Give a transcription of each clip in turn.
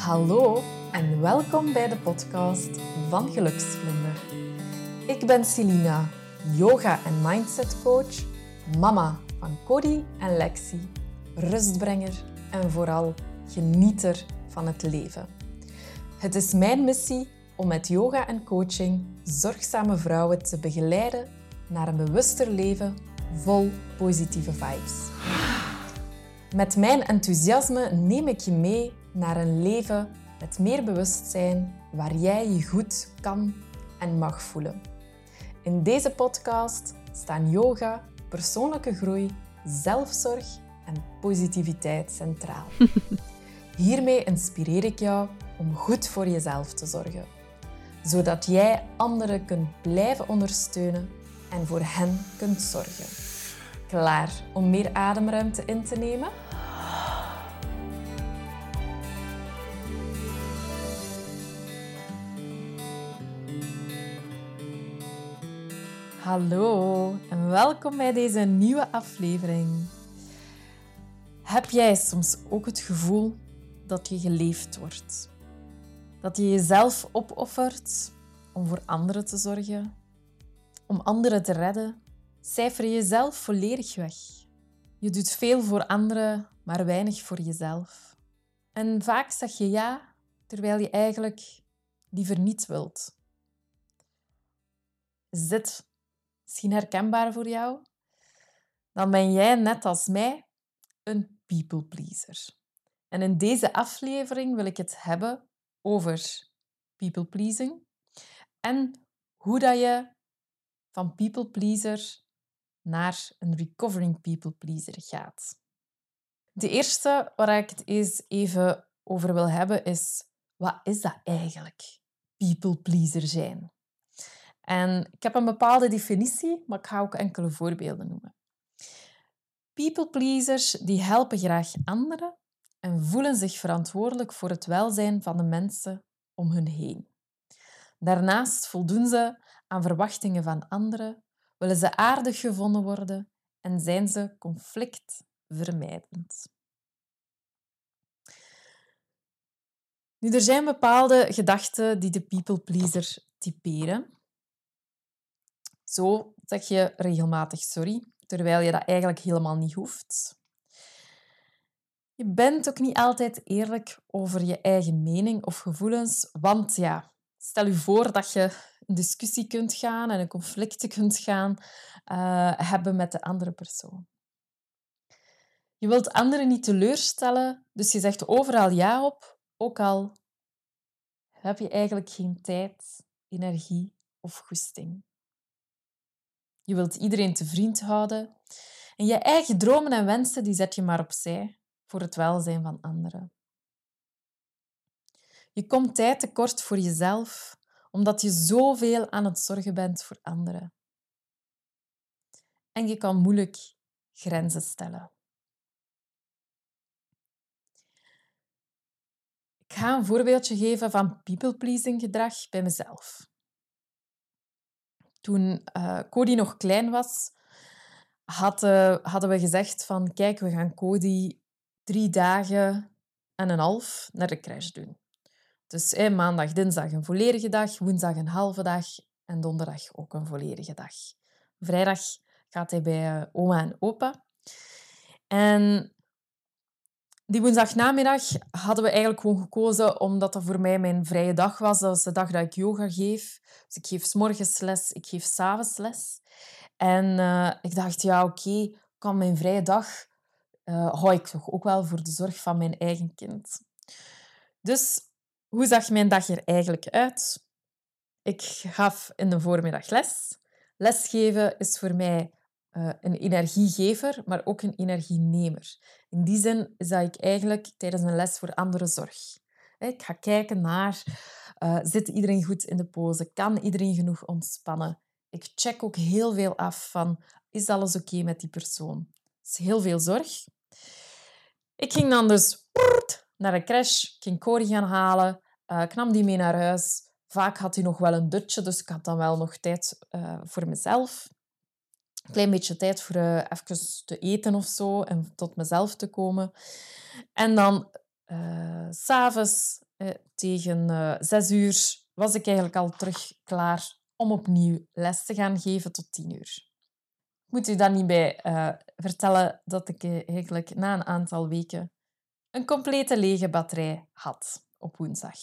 Hallo en welkom bij de podcast van Geluksvlinder. Ik ben Celina, yoga- en mindset coach, mama van Cody en Lexi, rustbrenger en vooral genieter van het leven. Het is mijn missie om met yoga en coaching zorgzame vrouwen te begeleiden naar een bewuster leven vol positieve vibes. Met mijn enthousiasme neem ik je mee naar een leven met meer bewustzijn waar jij je goed kan en mag voelen. In deze podcast staan yoga, persoonlijke groei, zelfzorg en positiviteit centraal. Hiermee inspireer ik jou om goed voor jezelf te zorgen, zodat jij anderen kunt blijven ondersteunen en voor hen kunt zorgen. Klaar om meer ademruimte in te nemen? Hallo en welkom bij deze nieuwe aflevering. Heb jij soms ook het gevoel dat je geleefd wordt? Dat je jezelf opoffert om voor anderen te zorgen, om anderen te redden? Cijfer jezelf volledig weg. Je doet veel voor anderen, maar weinig voor jezelf. En vaak zeg je ja, terwijl je eigenlijk liever niet wilt. Dit misschien herkenbaar voor jou? Dan ben jij net als mij een people pleaser. En in deze aflevering wil ik het hebben over people pleasing en hoe dat je van people pleaser naar een recovering people pleaser gaat. De eerste waar ik het eens even over wil hebben is wat is dat eigenlijk? People pleaser zijn. En ik heb een bepaalde definitie, maar ik ga ook enkele voorbeelden noemen. People pleasers die helpen graag anderen en voelen zich verantwoordelijk voor het welzijn van de mensen om hun heen. Daarnaast voldoen ze aan verwachtingen van anderen, willen ze aardig gevonden worden en zijn ze conflictvermijdend. Nu, er zijn bepaalde gedachten die de people pleaser typeren. Zo zeg je regelmatig sorry, terwijl je dat eigenlijk helemaal niet hoeft. Je bent ook niet altijd eerlijk over je eigen mening of gevoelens, want ja, stel je voor dat je in discussie kunt gaan en een conflict kunt gaan uh, hebben met de andere persoon. Je wilt anderen niet teleurstellen, dus je zegt overal ja op, ook al heb je eigenlijk geen tijd, energie of goesting. Je wilt iedereen te vriend houden. En je eigen dromen en wensen die zet je maar opzij voor het welzijn van anderen. Je komt tijd tekort voor jezelf, omdat je zoveel aan het zorgen bent voor anderen. En je kan moeilijk grenzen stellen. Ik ga een voorbeeldje geven van people-pleasing gedrag bij mezelf. Toen uh, Cody nog klein was, hadden, we gezegd van kijk, we gaan Cody drie dagen en een half naar de crash doen. Dus eh, maandag, dinsdag een volledige dag, woensdag een halve dag en donderdag ook een volledige dag. Vrijdag gaat hij bij uh, oma en opa. En die woensdagnamiddag hadden we eigenlijk gewoon gekozen omdat dat voor mij mijn vrije dag was. Dat is de dag dat ik yoga geef. Dus ik geef morgens les, ik geef s'avonds les. En uh, ik dacht, ja, oké, kan mijn vrije dag uh, hou ik toch ook wel voor de zorg van mijn eigen kind. Dus hoe zag mijn dag er eigenlijk uit? Ik gaf in de voormiddag les. Lesgeven is voor mij uh, een energiegever, maar ook een energienemer. In die zin dat ik eigenlijk tijdens een les voor anderen zorg. Ik ga kijken naar, uh, zit iedereen goed in de pose? Kan iedereen genoeg ontspannen? Ik check ook heel veel af van, is alles oké met die persoon? Het is heel veel zorg. Ik ging dan dus naar de crash, ik ging Corey gaan halen, uh, ik nam die mee naar huis. Vaak had hij nog wel een dutje, dus ik had dan wel nog tijd voor mezelf. Klein beetje tijd voor uh, even te eten of zo en tot mezelf te komen. En dan uh, s'avonds tegen uh, zes uur was ik eigenlijk al terug klaar om opnieuw les te gaan geven tot tien uur. Ik moet u dan niet bij vertellen dat ik eigenlijk na een aantal weken een complete lege batterij had op woensdag.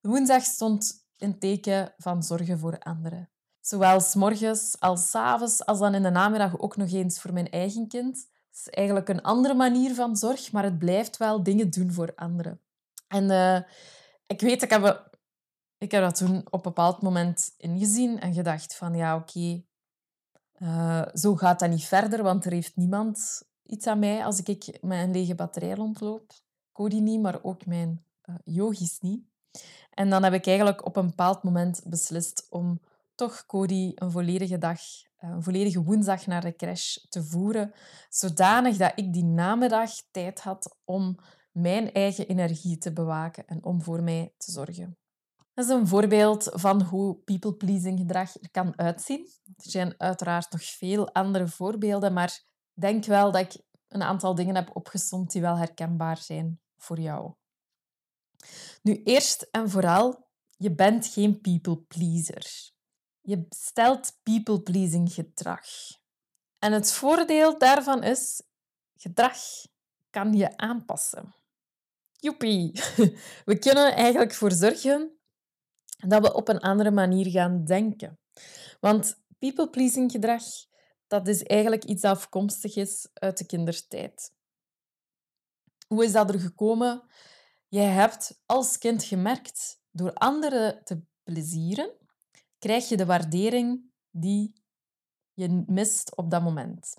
Woensdag stond in teken van zorgen voor anderen. Zowel s morgens als s avonds, als dan in de namiddag ook nog eens voor mijn eigen kind. Het is eigenlijk een andere manier van zorg, maar het blijft wel dingen doen voor anderen. En uh, ik weet, ik heb, ik heb dat toen op een bepaald moment ingezien en gedacht van ja, oké, eh, zo gaat dat niet verder, want er heeft niemand iets aan mij als ik een lege batterij rondloop. Cody niet, maar ook mijn uh, yogis niet. En dan heb ik eigenlijk op een bepaald moment beslist om toch Cody een volledige dag, eh, een volledige woensdag naar de crash te voeren, zodanig dat ik die namiddag tijd had om mijn eigen energie te bewaken en om voor mij te zorgen. Dat is een voorbeeld van hoe people-pleasing gedrag er kan uitzien. Er zijn uiteraard nog veel andere voorbeelden, maar denk wel dat ik een aantal dingen heb opgesomd die wel herkenbaar zijn voor jou. Nu, eerst en vooral, je bent geen people-pleaser. Je stelt people-pleasing gedrag. En het voordeel daarvan is, gedrag kan je aanpassen. Joepie! We kunnen eigenlijk voor zorgen dat we op een andere manier gaan denken. Want people-pleasing gedrag, dat is eigenlijk iets dat afkomstig is uit de kindertijd. Hoe is dat er gekomen? Jij hebt als kind gemerkt, door anderen te plezieren, krijg je de waardering die je mist op dat moment.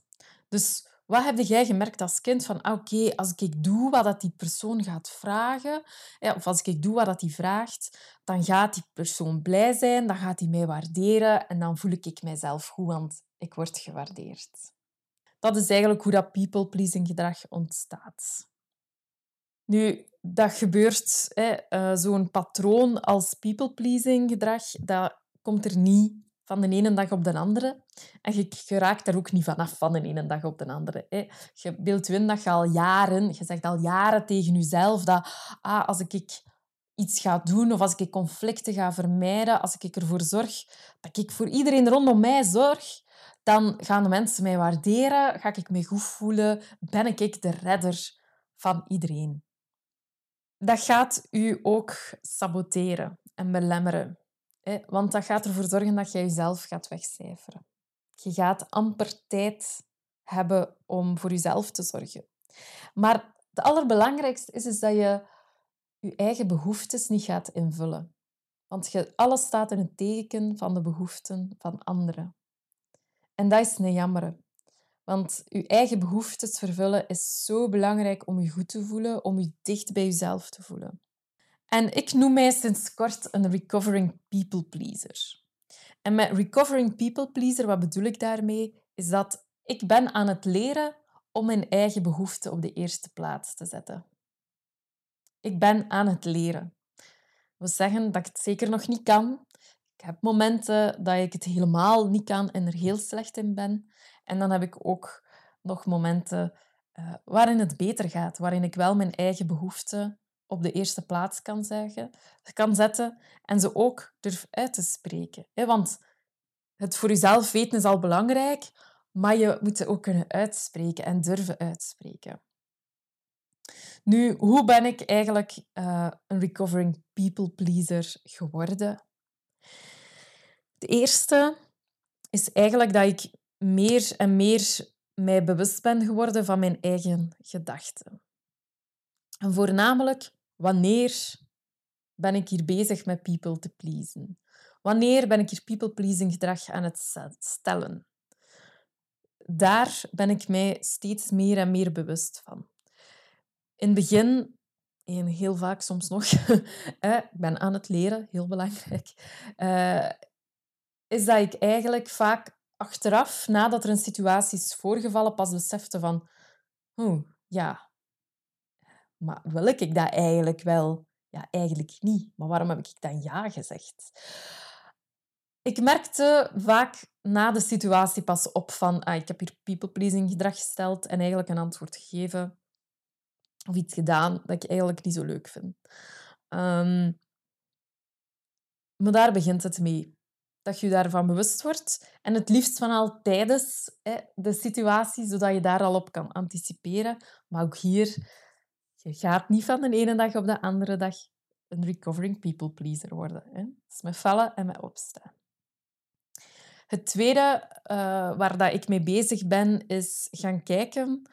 Dus wat heb jij gemerkt als kind van, ah, oké, als ik doe wat dat die persoon gaat vragen, of als ik doe wat dat die vraagt, dan gaat die persoon blij zijn, dan gaat hij mij waarderen en dan voel ik mijzelf goed, want ik word gewaardeerd. Dat is eigenlijk hoe dat people-pleasing gedrag ontstaat. Nu, dat gebeurt, uh, zo'n patroon als people-pleasing gedrag, dat komt er niet van de ene dag op de andere. En je, raakt er ook niet vanaf van de ene dag op de andere. Hè. Je beeldt je in dat je al jaren, je zegt al jaren tegen jezelf dat ah, als ik iets ga doen of als ik conflicten ga vermijden, als ik ervoor zorg dat ik voor iedereen rondom mij zorg, dan gaan de mensen mij waarderen, ga ik me goed voelen, ben ik de redder van iedereen. Dat gaat u ook saboteren en belemmeren. Want dat gaat ervoor zorgen dat jij jezelf gaat wegcijferen. Je gaat amper tijd hebben om voor jezelf te zorgen. Maar het allerbelangrijkste is, is dat je je eigen behoeftes niet gaat invullen. Want je, alles staat in het teken van de behoeften van anderen. En dat is een jammer. Want je eigen behoeftes vervullen is zo belangrijk om je goed te voelen, om je dicht bij jezelf te voelen. En ik noem mij sinds kort een recovering people pleaser. En met recovering people pleaser, wat bedoel ik daarmee? Is dat ik ben aan het leren om mijn eigen behoeften op de eerste plaats te zetten. Ik ben aan het leren. We zeggen dat ik het zeker nog niet kan. Ik heb momenten dat ik het helemaal niet kan en er heel slecht in ben. En dan heb ik ook nog momenten uh, waarin het beter gaat, waarin ik wel mijn eigen behoeften op de eerste plaats kan, zeggen, kan zetten en ze ook durf uit te spreken. Want het voor jezelf weten is al belangrijk, maar je moet ze ook kunnen uitspreken en durven uitspreken. Nu, hoe ben ik eigenlijk uh, een recovering people pleaser geworden? Het eerste is eigenlijk dat ik meer en meer mij bewust ben geworden van mijn eigen gedachten. En voornamelijk, wanneer ben ik hier bezig met people te pleasen? Wanneer ben ik hier people-pleasing gedrag aan het stellen? Daar ben ik mij steeds meer en meer bewust van. In het begin, en heel vaak soms nog, ik ben aan het leren, heel belangrijk, eh, is dat ik eigenlijk vaak achteraf, nadat er een situatie is voorgevallen, pas besefte van, oh, ja, maar wil ik dat eigenlijk wel? Ja, eigenlijk niet. Maar waarom heb ik dan ja gezegd? Ik merkte vaak na de situatie pas op van ah, ik heb hier people-pleasing gedrag gesteld en eigenlijk een antwoord gegeven of iets gedaan dat ik eigenlijk niet zo leuk vind. Ehm, maar daar begint het mee. Dat je daarvan bewust wordt. En het liefst van al tijdens de situatie, zodat je daar al op kan anticiperen. Maar ook hier, je gaat niet van de ene dag op de andere dag een recovering people pleaser worden. Hè. is met vallen en met opstaan. Het tweede uh, waar dat ik mee bezig ben, is gaan kijken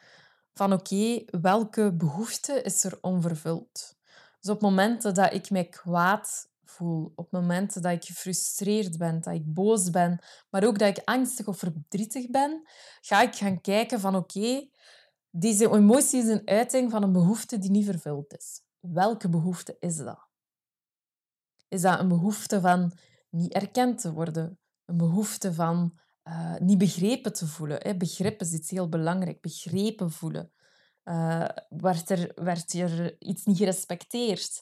van oké, welke behoefte is er onvervuld? Dus op momenten dat ik mij kwaad voel, op momenten dat ik gefrustreerd ben, dat ik boos ben, maar ook dat ik angstig of verdrietig ben, ga ik gaan kijken van oké, deze emotie is een uiting van een behoefte die niet vervuld is. Welke behoefte is dat? Is dat een behoefte van niet erkend te worden? Een behoefte van uh, niet begrepen te voelen? Begrip is iets heel belangrijk. Begrepen voelen. Uh, werd, er, werd er iets niet gerespecteerd?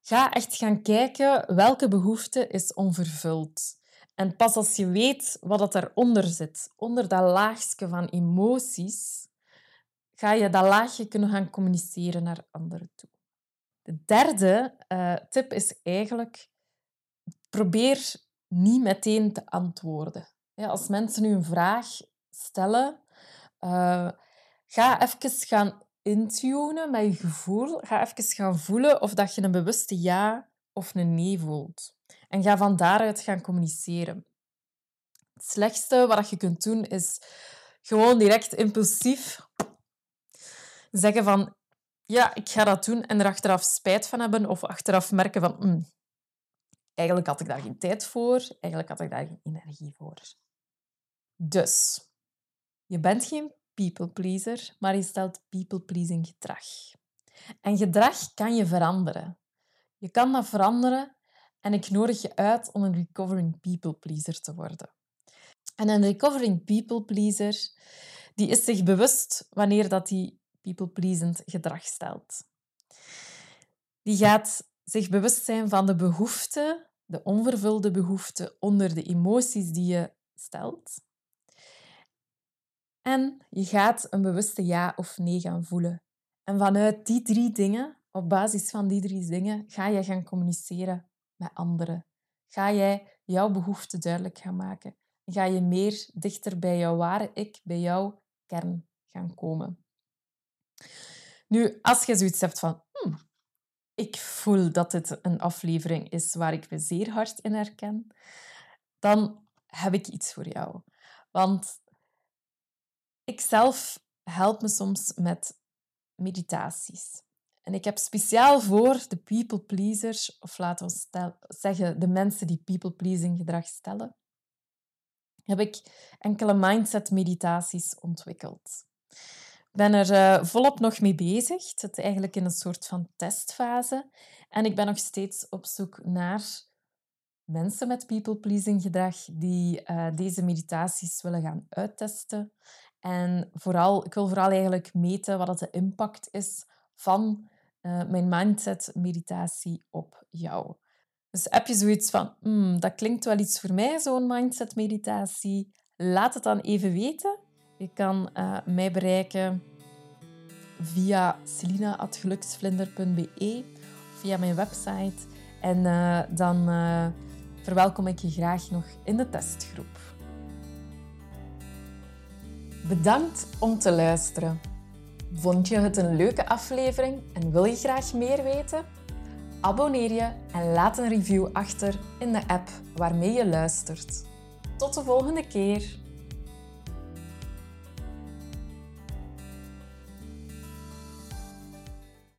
Ga echt gaan kijken welke behoefte is onvervuld. En pas als je weet wat dat eronder zit, onder dat laagje van emoties, ga je dat laagje kunnen gaan communiceren naar anderen toe. De derde uh, tip is eigenlijk, probeer niet meteen te antwoorden. Als mensen nu een vraag stellen, uh, ga even gaan intunen met je gevoel. Ga even gaan voelen of dat je een bewuste ja of een nee voelt. En ga van daaruit gaan communiceren. Het slechtste wat je kunt doen is gewoon direct impulsief zeggen van ja, ik ga dat doen en er achteraf spijt van hebben of achteraf merken van mm, eigenlijk had ik daar geen tijd voor, eigenlijk had ik daar geen energie voor. Dus, je bent geen people pleaser, maar je stelt people pleasing gedrag. En gedrag kan je veranderen. Je kan dat veranderen en ik nodig je uit om een recovering people pleaser te worden. En een recovering people pleaser die is zich bewust wanneer dat die people-pleasend gedrag stelt. Die gaat zich bewust zijn van de behoeften, de onvervulde behoeften onder de emoties die je stelt. En je gaat een bewuste ja of nee gaan voelen. En vanuit die drie dingen, op basis van die drie dingen, ga je gaan communiceren met anderen. Ga jij jouw behoeften duidelijk gaan maken. Ga je meer dichter bij jouw ware ik, bij jouw kern gaan komen. Nu, als je zoiets hebt van... Hmm, ik voel dat dit een aflevering is waar ik me zeer hard in herken, dan heb ik iets voor jou. Want ik zelf help me soms met meditaties. En ik heb speciaal voor de people pleasers, of laten we zeggen de mensen die people pleasing gedrag stellen, heb ik enkele mindset meditaties ontwikkeld. Ben er uh, volop nog mee bezig. Het zit eigenlijk in een soort van testfase. En ik ben nog steeds op zoek naar mensen met people-pleasing gedrag die uh, deze meditaties willen gaan uittesten. En vooral, ik wil vooral eigenlijk meten wat de impact is van uh, mijn mindset-meditatie op jou. Dus heb je zoiets van, hmm, dat klinkt wel iets voor mij, zo'n mindset-meditatie? Laat het dan even weten. Je kan mij bereiken via selina.geluksvlinder.be via mijn website. En uh, dan uh, verwelkom ik je graag nog in de testgroep. Bedankt om te luisteren. Vond je het een leuke aflevering en wil je graag meer weten? Abonneer je en laat een review achter in de app waarmee je luistert. Tot de volgende keer!